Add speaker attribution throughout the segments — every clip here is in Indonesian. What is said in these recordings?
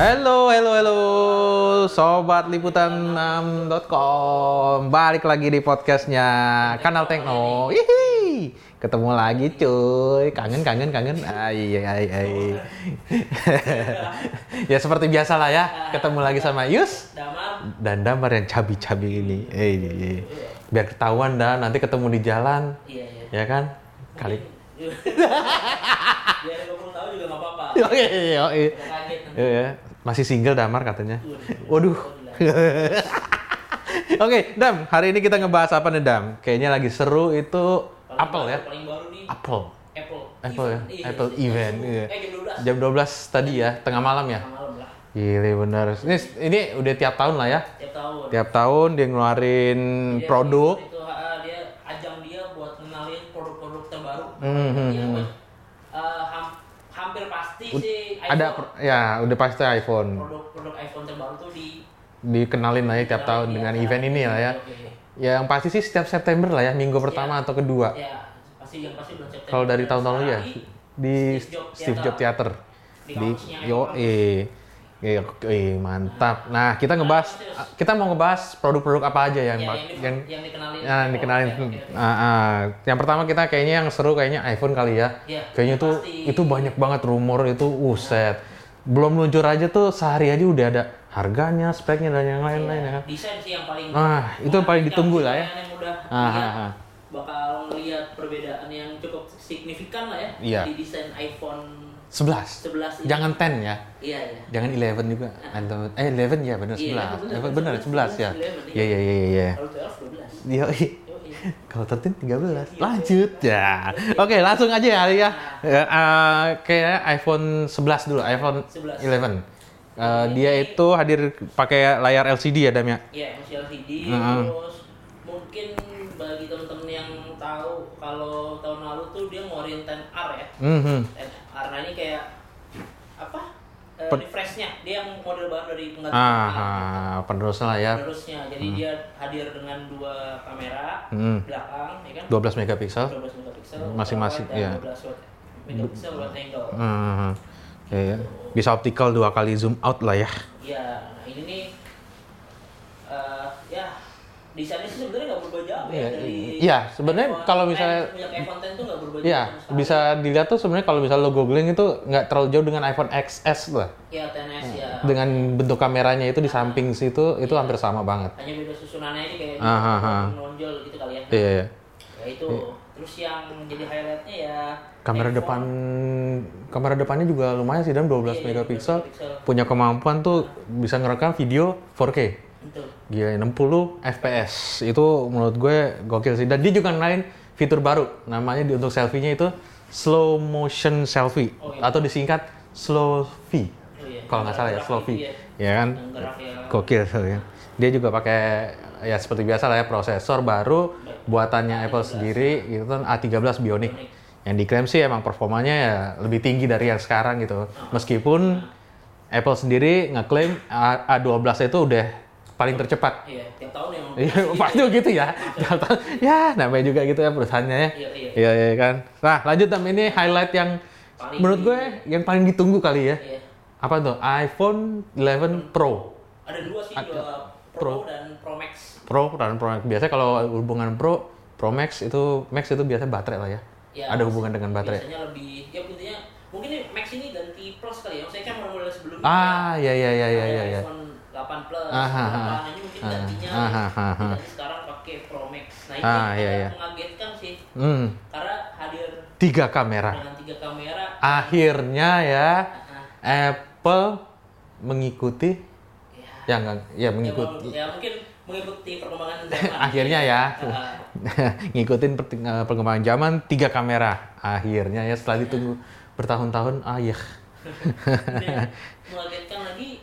Speaker 1: Halo, halo, halo, sobat liputan6.com. Balik lagi di podcastnya Kanal Tekno. Hihi. Ketemu lagi cuy. Kangen, kangen, kangen. Ai, ai, ai. ya seperti biasa lah ya. Ketemu lagi sama Yus dan Damar yang cabi-cabi ini. Eh, biar ketahuan dah nanti ketemu di jalan.
Speaker 2: iya iya
Speaker 1: Ya kan? Kali.
Speaker 2: biar 20 tahun juga nggak apa-apa
Speaker 1: Oke, oke.
Speaker 2: Nanti.
Speaker 1: Iya, masih single Damar katanya.
Speaker 2: Waduh.
Speaker 1: Waduh. Oke, Dam, hari ini kita ngebahas apa nih, Dam? Kayaknya lagi seru itu
Speaker 2: Paling
Speaker 1: Apple
Speaker 2: baru-
Speaker 1: ya.
Speaker 2: paling baru nih
Speaker 1: Apple.
Speaker 2: Apple
Speaker 1: Apple ya.
Speaker 2: Event. Iya,
Speaker 1: Apple
Speaker 2: iya,
Speaker 1: event.
Speaker 2: iya.
Speaker 1: Iya.
Speaker 2: eh jam 12
Speaker 1: Jam 12 tadi ya, tengah malam ya.
Speaker 2: Tengah malam lah
Speaker 1: Gile bener. Ini ini udah tiap tahun lah ya.
Speaker 2: tiap tahun
Speaker 1: Tiap tahun dia ngeluarin
Speaker 2: Dia-
Speaker 1: produk.
Speaker 2: itu dia ajang dia buat kenalin produk-produk terbaru
Speaker 1: Hmm, hmm,
Speaker 2: Iya,
Speaker 1: hmm.
Speaker 2: Mas. Eh, ham- hampir pasti sih
Speaker 1: Ada ya, udah pasti iPhone.
Speaker 2: produk-produk iPhone terbaru tuh di
Speaker 1: Dikenalin lah ya tiap tahun
Speaker 2: Iya,
Speaker 1: dengan
Speaker 2: iya.
Speaker 1: event ini lah ya.
Speaker 2: Oke.
Speaker 1: Ya, yang pasti sih setiap September lah ya, minggu pertama atau kedua.
Speaker 2: ya pasti yang pasti bulan September
Speaker 1: Kalau dari tahun-tahun lalu ya di
Speaker 2: Steve Jobs
Speaker 1: Steve Jobs Theater
Speaker 2: Di
Speaker 1: di yo eh eh, eh, mantap. Nah kita ngebahas kita mau ngebahas produk-produk apa aja yang
Speaker 2: Ya, yang,
Speaker 1: yang
Speaker 2: yang dikenalin
Speaker 1: yang
Speaker 2: Apple.
Speaker 1: dikenalin.
Speaker 2: Oke, oke.
Speaker 1: Ah, ah. Yang pertama kita kayaknya yang seru kayaknya iPhone kali ya.
Speaker 2: Iya,
Speaker 1: Kayaknya tuh
Speaker 2: pasti.
Speaker 1: itu banyak banget rumor itu uset. Belum luncur aja tuh sehari aja udah ada harganya, speknya dan yang lain-lain ya kan.
Speaker 2: desain sih yang paling
Speaker 1: Ah, itu yang paling ditunggu lah ya.
Speaker 2: yang udah
Speaker 1: Ah,
Speaker 2: lihat,
Speaker 1: ah, ah.
Speaker 2: bakal melihat perbedaan yang cukup signifikan lah ya
Speaker 1: Iya.
Speaker 2: di desain iPhone
Speaker 1: 11.
Speaker 2: 11 ini.
Speaker 1: Jangan 10 ya.
Speaker 2: iya ya
Speaker 1: Jangan 11 juga. Atau eh 11 ya benar 11.
Speaker 2: Iya,
Speaker 1: Eh,
Speaker 2: bener,
Speaker 1: bener 11 ya.
Speaker 2: 11,
Speaker 1: Iya iya iya iya, iya.
Speaker 2: kalau 12 12
Speaker 1: Iya.
Speaker 2: Yoi.
Speaker 1: Kalau 13 13. Lanjut ya. Oke, langsung aja ya ya. Ya, eh, kayak iPhone 11 dulu, iPhone
Speaker 2: 11.
Speaker 1: 11. Eh, dia itu hadir pakai layar LCD ya Dam ya.
Speaker 2: Iya, masih LCD
Speaker 1: Heeh.
Speaker 2: terus mungkin bagi temen-temen yang tahu kalau tahun lalu tuh dia ngeluarin 10R ya
Speaker 1: Mhm.
Speaker 2: 10R nah ini kayak apa
Speaker 1: Per-
Speaker 2: refreshnya dia yang model baru dari pengganti
Speaker 1: Ah, ah, penerusnya lah ya.
Speaker 2: Terusnya, jadi dia hadir dengan dua kamera
Speaker 1: Hmm.
Speaker 2: belakang, ya kan?
Speaker 1: 12 megapiksel.
Speaker 2: 12 megapiksel,
Speaker 1: Masing-masing,
Speaker 2: ultrawide
Speaker 1: iya.
Speaker 2: dan 12 watt megapiksel wide angle.
Speaker 1: Hmm. Ya, ya. Bisa optical dua kali zoom out lah ya.
Speaker 2: Iya, nah ini nih, eh, ya desainnya sih sebenarnya nggak berubah jauh ya
Speaker 1: Iya,
Speaker 2: dari.
Speaker 1: iya, sebenarnya
Speaker 2: iPhone
Speaker 1: kalau
Speaker 2: 10,
Speaker 1: misalnya-
Speaker 2: iPhone 10 tuh
Speaker 1: Iya, bisa dilihat tuh sebenarnya kalau misalnya lo googling itu nggak terlalu jauh dengan iPhone XS lah.
Speaker 2: Iya, 10s ya.
Speaker 1: Dengan bentuk kameranya itu di samping situ itu hampir sama banget.
Speaker 2: Hanya beda susunannya aja kayak
Speaker 1: Ah, ah, ah.
Speaker 2: menonjol gitu kali ya.
Speaker 1: Iya, iya.
Speaker 2: Ya itu. Terus yang jadi highlightnya ya
Speaker 1: Kamera
Speaker 2: iPhone.
Speaker 1: depan kamera depannya juga lumayan sih dan 12
Speaker 2: Iya, iya,
Speaker 1: megapiksel.
Speaker 2: 12 megapiksel.
Speaker 1: Punya kemampuan tuh bisa ngerekam video 4K.
Speaker 2: Betul.
Speaker 1: Gila 60 FPS. Itu menurut gue gokil sih. Dan dia juga ngenalin fitur baru. Namanya di untuk selfie-nya itu slow motion selfie
Speaker 2: Oh, iya.
Speaker 1: atau disingkat slow V.
Speaker 2: Oh, iya.
Speaker 1: Kalau nggak salah ya slow V.
Speaker 2: ya.
Speaker 1: Ya kan?
Speaker 2: Ya.
Speaker 1: Gokil ya. Dia juga pakai ya seperti biasa lah ya prosesor baru buatannya Apple sendiri itu kan A13 Bionic. Yang diklaim sih emang performanya ya lebih tinggi dari yang sekarang gitu. Meskipun Apple sendiri ngeklaim A- A12 itu udah paling tercepat.
Speaker 2: Iya, tiap tahun emang.
Speaker 1: Iya, pasti gitu ya. ya, namanya juga gitu ya perusahaannya ya.
Speaker 2: Iya, iya.
Speaker 1: Iya, iya kan. Nah, lanjut Tam ini highlight yang
Speaker 2: Paling
Speaker 1: menurut gue yang paling ditunggu kali ya.
Speaker 2: Iya.
Speaker 1: Apa tuh? iPhone 11 Pro.
Speaker 2: Ada dua sih,
Speaker 1: Ada
Speaker 2: dua
Speaker 1: Pro.
Speaker 2: Pro, dan Pro Max.
Speaker 1: Pro dan Pro Max. Biasanya kalau hubungan Pro, Pro Max itu Max itu biasa baterai lah ya.
Speaker 2: Ya,
Speaker 1: Ada hubungan dengan baterai.
Speaker 2: Biasanya lebih, ya intinya mungkin Max ini ganti Plus kali ya. Maksudnya kan model sebelumnya.
Speaker 1: Ah, iya iya iya iya iya. iya.
Speaker 2: iPhone 8 Plus,
Speaker 1: Ah, ah.
Speaker 2: 8, ini mungkin
Speaker 1: Ah,
Speaker 2: gantinya.
Speaker 1: ah, ah, ah, ah.
Speaker 2: Nanti sekarang pakai Pro Max. Nah ini
Speaker 1: Ah,
Speaker 2: yang
Speaker 1: iya, iya.
Speaker 2: mengagetkan sih.
Speaker 1: Hmm,
Speaker 2: Karena hadir
Speaker 1: tiga kamera.
Speaker 2: dengan tiga kamera.
Speaker 1: Akhirnya ya
Speaker 2: ah,
Speaker 1: Apple mengikuti
Speaker 2: ya,
Speaker 1: ya enggak ya
Speaker 2: ya,
Speaker 1: mengikuti
Speaker 2: ya mungkin mengikuti perkembangan zaman.
Speaker 1: akhirnya ya
Speaker 2: Ah,
Speaker 1: ngikutin eh, perkembangan zaman tiga kamera akhirnya ya setelah ditunggu bertahun-tahun ah
Speaker 2: Dan mengagetkan lagi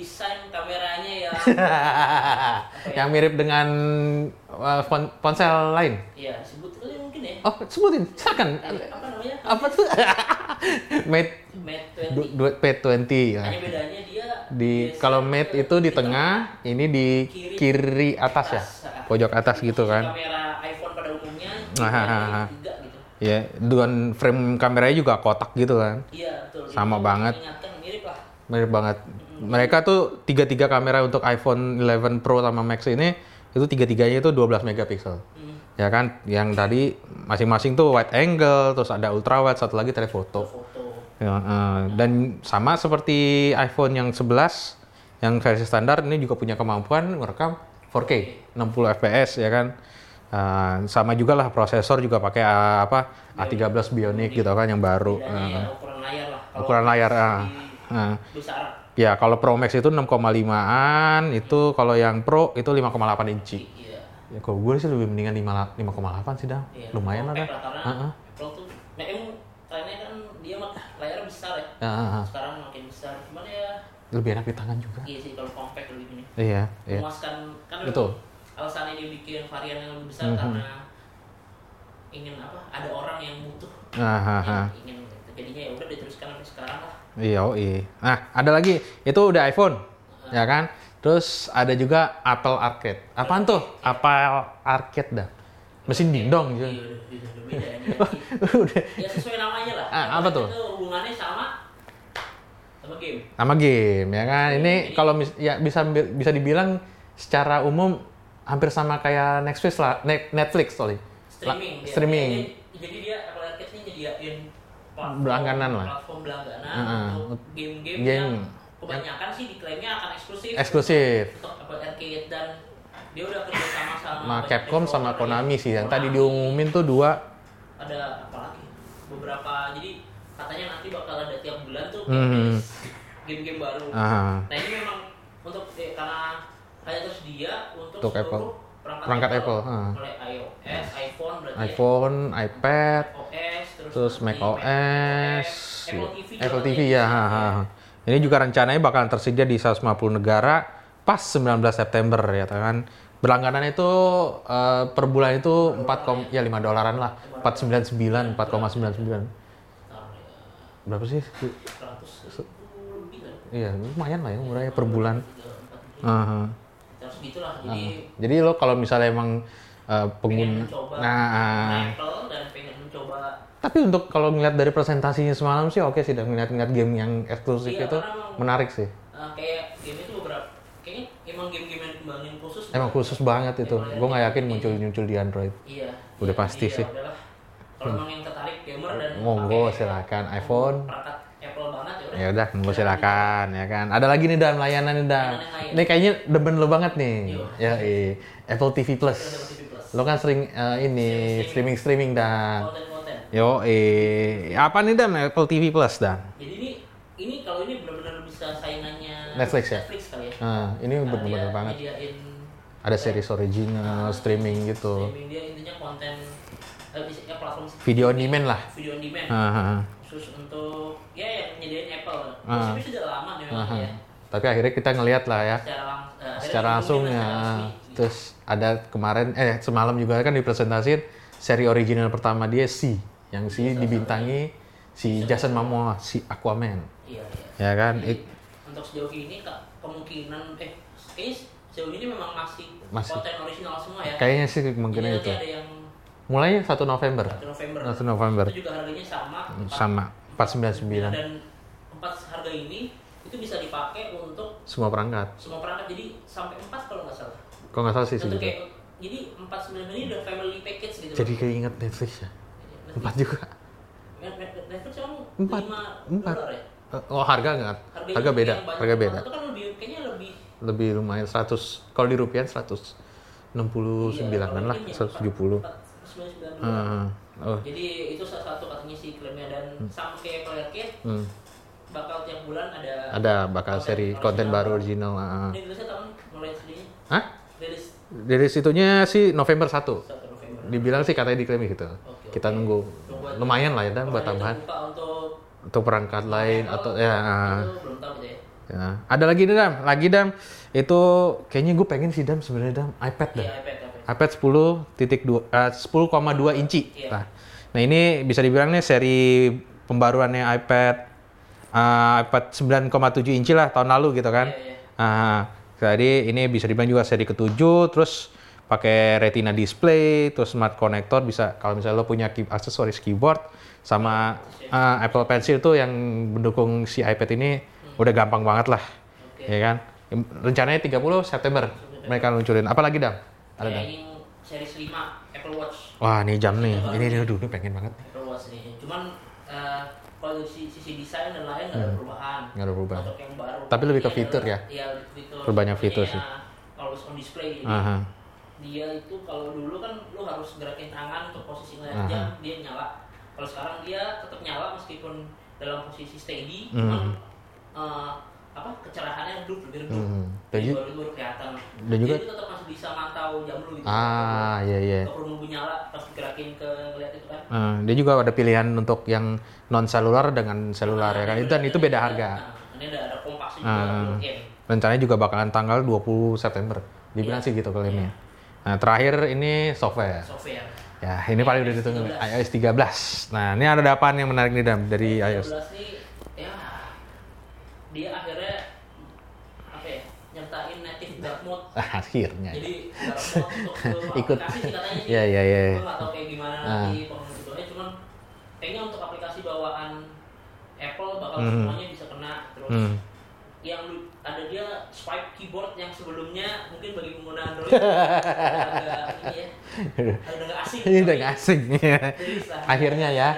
Speaker 2: desain kameranya yang
Speaker 1: yang mirip dengan eh, pon- ponsel lain?
Speaker 2: Ya sebut kali mungkin ya.
Speaker 1: Oh sebutin silakan.
Speaker 2: Apa namanya?
Speaker 1: Apa tuh? Mate
Speaker 2: Mate 20
Speaker 1: du- du- P20 ya.
Speaker 2: hanya bedanya dia
Speaker 1: di kalau Mate itu di tengah ini di
Speaker 2: Kiri.
Speaker 1: kiri atas ya?
Speaker 2: Atas.
Speaker 1: pojok atas gitu kan?
Speaker 2: kamera iPhone pada umumnya
Speaker 1: Ah, ah, ah.
Speaker 2: tiga gitu.
Speaker 1: Ya dengan frame kameranya juga kotak gitu kan?
Speaker 2: Iya betul.
Speaker 1: Sama
Speaker 2: Jadi
Speaker 1: banget.
Speaker 2: mirip lah.
Speaker 1: Mirip banget. Mereka tuh tiga-tiga kamera untuk iPhone 11 Pro sama Max ini itu tiga-tiganya itu 12 megapiksel.
Speaker 2: Hmm.
Speaker 1: Ya kan, yang tadi masing-masing tuh wide angle, terus ada ultra wide, satu lagi telefoto.
Speaker 2: Foto.
Speaker 1: Ya, eh, dan sama seperti iPhone yang 11 yang versi standar ini juga punya kemampuan merekam 4K 60 fps ya kan. Eh, sama juga lah prosesor juga pakai eh, apa A13 Bionic gitu kan yang baru.
Speaker 2: Ya ukuran layar lah.
Speaker 1: Ukuran layar Ah.
Speaker 2: besar
Speaker 1: Ya kalau Pro Max itu 6,5an, itu kalau yang Pro itu 5,8 inci.
Speaker 2: iya.
Speaker 1: Ya kalau gue sih lebih mendingan 5 5,8 sih dah.
Speaker 2: Iya,
Speaker 1: Lumayan lah dah.
Speaker 2: Karena
Speaker 1: Heeh.
Speaker 2: Apple tuh, nah emang trennya kan dia mah layarnya besar ya.
Speaker 1: Ah, ah.
Speaker 2: Sekarang makin besar. Cuman ya
Speaker 1: lebih enak di tangan juga.
Speaker 2: iya sih kalau compact lebih ini.
Speaker 1: Iya, iya.
Speaker 2: Memuaskan kan
Speaker 1: Betul.
Speaker 2: alasannya dia bikin varian yang lebih besar
Speaker 1: Mhm.
Speaker 2: karena ingin apa? Ada orang yang butuh.
Speaker 1: Ah, ah.
Speaker 2: yang ingin. Jadinya ya udah diteruskan sampai sekarang lah.
Speaker 1: Iya, iya. Nah, ada lagi. Itu udah iPhone, ya kan? Terus ada juga Apple Arcade. Apaan tuh? Apple Arcade dah. Mesin dingdong gitu.
Speaker 2: Iya, beda ini.
Speaker 1: udah.
Speaker 2: ya sesuai namanya lah.
Speaker 1: Ah, apa tuh?
Speaker 2: Itu hubungannya sama sama game.
Speaker 1: Nama game, ya kan? Ini kalau mis- ya bisa bisa dibilang secara umum hampir sama kayak Netflix lah, Ne- Netflix sorry. La-
Speaker 2: streaming dia.
Speaker 1: streaming.
Speaker 2: Jadi dia Apple Arcade ini nyediain platform
Speaker 1: Berlangganan lah.
Speaker 2: platform berlangganan
Speaker 1: Heeh.
Speaker 2: untuk game-game
Speaker 1: Game.
Speaker 2: yang kebanyakan sih diklaimnya akan eksklusif
Speaker 1: Eksklusif.
Speaker 2: untuk Apple Arcade dan dia udah kerja sama sama banyak
Speaker 1: Capcom sama Konami
Speaker 2: ya.
Speaker 1: sih yang tadi
Speaker 2: Konami.
Speaker 1: diumumin tuh dua.
Speaker 2: ada apa lagi beberapa jadi katanya nanti bakal ada tiap bulan tuh
Speaker 1: Hmm.
Speaker 2: rilis game-game baru
Speaker 1: Ah.
Speaker 2: nah ini memang untuk eh, karena hanya tersedia untuk,
Speaker 1: Untuk
Speaker 2: seluruh
Speaker 1: Apple.
Speaker 2: perangkat,
Speaker 1: Perangkat Apple, ah.
Speaker 2: mulai iOS, iPhone berarti ya.
Speaker 1: iPhone, iPad,
Speaker 2: OS, terus,
Speaker 1: Mac OS,
Speaker 2: Apple TV,
Speaker 1: ya. ha, ha. Ini juga rencananya bakalan tersedia di 150 negara pas 19 September ya kan. Berlangganan itu eh, per bulan itu 4 kom- ya 5 dolaran lah. 499, 4,99.
Speaker 2: Ntar ya,
Speaker 1: Berapa sih?
Speaker 2: 100 lebih?
Speaker 1: Iya, lumayan lah ya murahnya per bulan. Aha.
Speaker 2: Terus gitulah. Jadi
Speaker 1: lo kalau misalnya emang
Speaker 2: pengen
Speaker 1: pengguna nah
Speaker 2: Apple dan mencoba
Speaker 1: tapi untuk kalau ngeliat dari presentasinya semalam sih oke sih dan ngeliat-ngeliat game yang eksklusif
Speaker 2: Iya,
Speaker 1: itu
Speaker 2: emang-
Speaker 1: menarik sih.
Speaker 2: uh, kayak game itu beberapa kayaknya emang game-game yang dikembangin khusus
Speaker 1: Emang khusus banget itu. Gue nggak yakin
Speaker 2: Arcade.
Speaker 1: muncul-muncul di Android.
Speaker 2: Iya.
Speaker 1: Udah
Speaker 2: iya,
Speaker 1: pasti
Speaker 2: iya,
Speaker 1: sih.
Speaker 2: Kalau emang yang tertarik gamer dan
Speaker 1: Monggo silakan iPhone.
Speaker 2: Apple banget ya udah.
Speaker 1: Ya monggo silakan ya kan. Ada lagi nih dalam layanan nih
Speaker 2: lain.
Speaker 1: Ini kayaknya demen lo banget nih.
Speaker 2: Iya.
Speaker 1: Ya, eh. Apple TV Plus. Lo kan sering eh, ini streaming streaming dan. Yo, eh apa nih dam Apple TV Plus dan?
Speaker 2: Jadi ini ini kalau ini benar-benar bisa saingannya
Speaker 1: Netflix ya?
Speaker 2: Netflix kali ya.
Speaker 1: Nah, ini bener-bener
Speaker 2: dia
Speaker 1: banget. Ada series original, streaming gitu.
Speaker 2: streaming dia intinya konten eh, isinya platform
Speaker 1: Video on demand lah.
Speaker 2: video on demand
Speaker 1: Hahaha.
Speaker 2: khusus untuk ya yang nyediain Apple.
Speaker 1: Ah.
Speaker 2: Tapi sudah lama memang
Speaker 1: Aha.
Speaker 2: ya.
Speaker 1: Tapi akhirnya kita ngeliat lah ya.
Speaker 2: Secara, lang eh,
Speaker 1: secara langsung ya. Terus ada kemarin eh semalam juga kan dipresentasin seri original pertama dia si yang si dibintangi si Jason Momoa si Aquaman.
Speaker 2: Iya, iya.
Speaker 1: Ya kan?
Speaker 2: Jadi, untuk sejauh ini Kak, kemungkinan eh kayaknya sejauh ini memang masih,
Speaker 1: Masih.
Speaker 2: konten original semua ya.
Speaker 1: kayaknya sih
Speaker 2: Jadi
Speaker 1: kemungkinan
Speaker 2: nanti
Speaker 1: itu.
Speaker 2: ada yang
Speaker 1: Mulainya 1 November.
Speaker 2: 1 November.
Speaker 1: 1 November.
Speaker 2: Itu juga harganya sama. empat-
Speaker 1: Sama 499
Speaker 2: Dan empat harga ini itu bisa dipakai untuk
Speaker 1: semua perangkat.
Speaker 2: semua perangkat jadi sampai empat kalau nggak salah.
Speaker 1: Kok nggak salah sih segitu.
Speaker 2: kayak jadi empat sembilan ini udah family package gitu.
Speaker 1: Jadi kayak inget Netflix ya. Empat juga.
Speaker 2: Net- net- Netflix emang
Speaker 1: Empat.
Speaker 2: lima
Speaker 1: Empat.
Speaker 2: ya?
Speaker 1: Oh harga nggak?
Speaker 2: Harganya
Speaker 1: Harga beda.
Speaker 2: yang
Speaker 1: Harga beda.
Speaker 2: Itu kan lebih kayaknya lebih
Speaker 1: Lebih lumayan 100. Kalau di rupiah 169
Speaker 2: iya,
Speaker 1: kan lah,
Speaker 2: ini ya,
Speaker 1: 170.
Speaker 2: empat- empat sembilan sembilan dolar.
Speaker 1: Ah, oh,
Speaker 2: Jadi itu salah satu katanya sih klaimnya dan sama kayak Apple Arcade
Speaker 1: hmm.
Speaker 2: bakal tiap bulan ada
Speaker 1: Ada bakal seri konten baru original. ah.
Speaker 2: Ini rilisnya tahun mulai
Speaker 1: Hah?
Speaker 2: rilis
Speaker 1: Dari sih November 1.
Speaker 2: 1 November.
Speaker 1: Dibilang sih katanya diklaim gitu.
Speaker 2: Oke,
Speaker 1: Kita
Speaker 2: oke.
Speaker 1: nunggu. Lumayan lah ya dan buat tambahan
Speaker 2: untuk
Speaker 1: untuk perangkat lain atau ya. ah.
Speaker 2: belum tahu gitu ya.
Speaker 1: Ya. Ada lagi nih Dam, lagi Dam. Itu kayaknya gue pengen sih Dam sebenarnya Dam, iPad Dam.
Speaker 2: Iya, iPad, iPad.
Speaker 1: iPad 10.2 eh, 10,2 inci.
Speaker 2: Iya.
Speaker 1: Nah, nah ini bisa dibilang nih seri pembaruannya iPad eh, iPad 9,7 inci lah tahun lalu gitu kan.
Speaker 2: Iya, iya.
Speaker 1: Ah, jadi ini bisa dibilang juga seri ketujuh, terus pakai Retina display, terus smart connector bisa kalau misalnya lo punya key, aksesoris keyboard sama ah, Apple Pencil tuh yang mendukung si iPad ini udah gampang banget lah.
Speaker 2: Oke.
Speaker 1: Ya kan? Rencananya 30 September mereka luncurin. Apalagi dam? Ada
Speaker 2: Ya,
Speaker 1: dam?
Speaker 2: ini series 5 Apple Watch.
Speaker 1: Wah, ini jam nih. Ini dia dulu pengen banget.
Speaker 2: Apple Watch nih. Cuman eh, kalau sisi, sisi desain dan lain nggak ada perubahan.
Speaker 1: Hmm. Nggak ada perubahan.
Speaker 2: Yang baru.
Speaker 1: Tapi lebih ke
Speaker 2: Ini
Speaker 1: fitur ya?
Speaker 2: Iya, fitur.
Speaker 1: Perbanyak fitur sih.
Speaker 2: ya, Always on display. Jadi
Speaker 1: Aha.
Speaker 2: Dia itu kalau dulu kan lu harus gerakin tangan untuk posisi ngeliat jam dia nyala. Kalau sekarang dia tetap nyala meskipun dalam posisi steady,
Speaker 1: Hmm.
Speaker 2: cuman eh, apa kecerahannya redup lebih redup.
Speaker 1: Hmm. Dan
Speaker 2: Jadi
Speaker 1: ju-
Speaker 2: baru baru kelihatan.
Speaker 1: dan juga-
Speaker 2: itu tetap masih bisa mantau jam lu gitu.
Speaker 1: Ah, iya iya.
Speaker 2: Nggak perlu nunggu nyala pas gerakin ke ngeliat itu kan.
Speaker 1: Eh, dia juga ada pilihan untuk yang non selular dengan selular ya kan. Itu dan itu beda harga.
Speaker 2: Nah, ini ada ada kompasnya juga
Speaker 1: Ah.
Speaker 2: built-in.
Speaker 1: Rencananya juga bakalan tanggal 20 September. Dibilang sih gitu klaimnya. Nah, terakhir ini software.
Speaker 2: software.
Speaker 1: Ya, ini paling udah ditunggu iOS 13. Nah, ini ada apaan yang menarik nih Dam dari iOS?
Speaker 2: 12 nih ya dia akhirnya apa ya nyertain native dark mode
Speaker 1: akhirnya.
Speaker 2: jadi dark mode untuk
Speaker 1: Ikut.
Speaker 2: aplikasi
Speaker 1: Iya, iya, iya.
Speaker 2: gue nggak tahu kayak gimana
Speaker 1: Ah.
Speaker 2: nanti pengembangan cuman kayaknya untuk aplikasi bawaan Apple bakal
Speaker 1: Mhm.
Speaker 2: semuanya bisa kena terus
Speaker 1: Hmm.
Speaker 2: Yang ada dia swipe keyboard yang sebelumnya mungkin bagi pengguna Android agak ini ya agak asing
Speaker 1: Ini udah asing. ya. Akhirnya ya.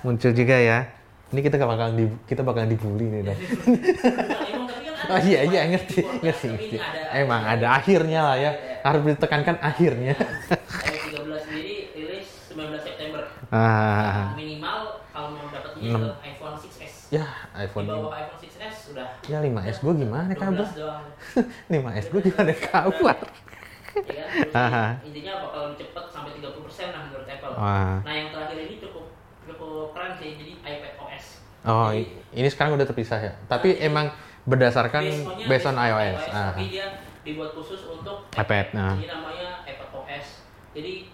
Speaker 2: 13.
Speaker 1: Muncul juga ya. Ini kita bakalan di, kita bakalan dibully nih
Speaker 2: tapi kan
Speaker 1: Oh iya iya ngerti
Speaker 2: keyboard,
Speaker 1: ngerti ngerti.
Speaker 2: ini
Speaker 1: Emang ada akhirnya lah ya. Harus ditekankan akhirnya.
Speaker 2: iOS 13 sendiri rilis 19 September.
Speaker 1: Ah,
Speaker 2: Minimal kalau mau
Speaker 1: Enam.
Speaker 2: ke iPhone 6s.
Speaker 1: ya
Speaker 2: Di
Speaker 1: iPhone
Speaker 2: bawah iPhone 6s sudah
Speaker 1: ya 5S gue gimana kabar?
Speaker 2: 12 doang.
Speaker 1: 5S gue gimana kabar?
Speaker 2: Ya kan?
Speaker 1: Aha.
Speaker 2: intinya bakal lebih cepat sampai 30% lah menurut Apple.
Speaker 1: Wah.
Speaker 2: Nah, yang terakhir ini cukup cukup keren sih. Jadi iPad OS.
Speaker 1: Oh,
Speaker 2: Jadi,
Speaker 1: ini sekarang udah terpisah ya. Tapi emang berdasarkan based on iOS. Ah.
Speaker 2: Tapi dia dibuat khusus untuk
Speaker 1: iPad, nah.
Speaker 2: Jadi namanya iPad OS. Jadi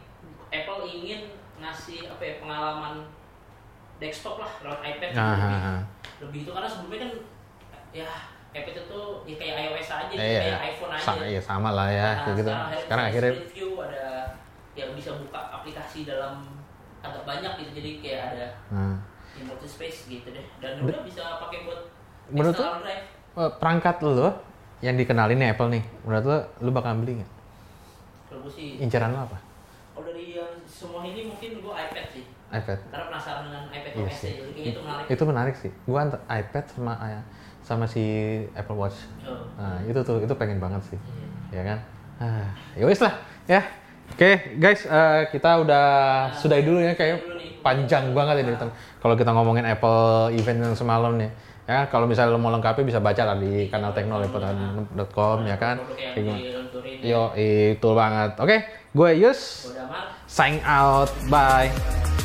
Speaker 2: Apple ingin ngasih apa ya pengalaman desktop lah lewat iPad
Speaker 1: Ah,
Speaker 2: lebih,
Speaker 1: ah, ah.
Speaker 2: lebih itu karena sebelumnya kan ya iPad itu ya kayak iOS aja
Speaker 1: Eh, iya,
Speaker 2: kayak iPhone aja.
Speaker 1: Sa- iya, sama lah ya,
Speaker 2: Nah,
Speaker 1: kayak gitu.
Speaker 2: Sekarang,
Speaker 1: Sekarang akhirnya
Speaker 2: Split view ada yang bisa buka aplikasi dalam agak banyak gitu jadi kayak ada
Speaker 1: nah,
Speaker 2: yang multi space gitu deh dan udah bisa pakai buat
Speaker 1: Menurut
Speaker 2: drive.
Speaker 1: eh, perangkat lo yang dikenalin nih Apple nih, menurut lo lo bakal beli nggak?
Speaker 2: Kalau gue sih
Speaker 1: Incaran lo apa?
Speaker 2: kalau dari yang semua ini mungkin gue iPad sih
Speaker 1: iPad.
Speaker 2: karena penasaran dengan iPad
Speaker 1: Iya
Speaker 2: OS
Speaker 1: sih.
Speaker 2: ya jadi itu menarik
Speaker 1: Itu menarik sih. Gua antar iPad sama eh, sama si Apple Watch.
Speaker 2: Oh,
Speaker 1: Nah, itu tuh itu pengen banget sih.
Speaker 2: iya.
Speaker 1: Ya kan? Ah, ya wis lah, ya. Oke, guys, eh, kita udah sudahi dulu ya kayak panjang banget ini kalau kita ngomongin Apple event yang semalam nih. Ya, kalau misalnya lo mau lengkapi bisa baca lah di kanal teknolepot.com ya kan.
Speaker 2: diluncurin
Speaker 1: Yo, itu banget. Oke, gue Yus,
Speaker 2: Gue Damar
Speaker 1: sign out. Bye.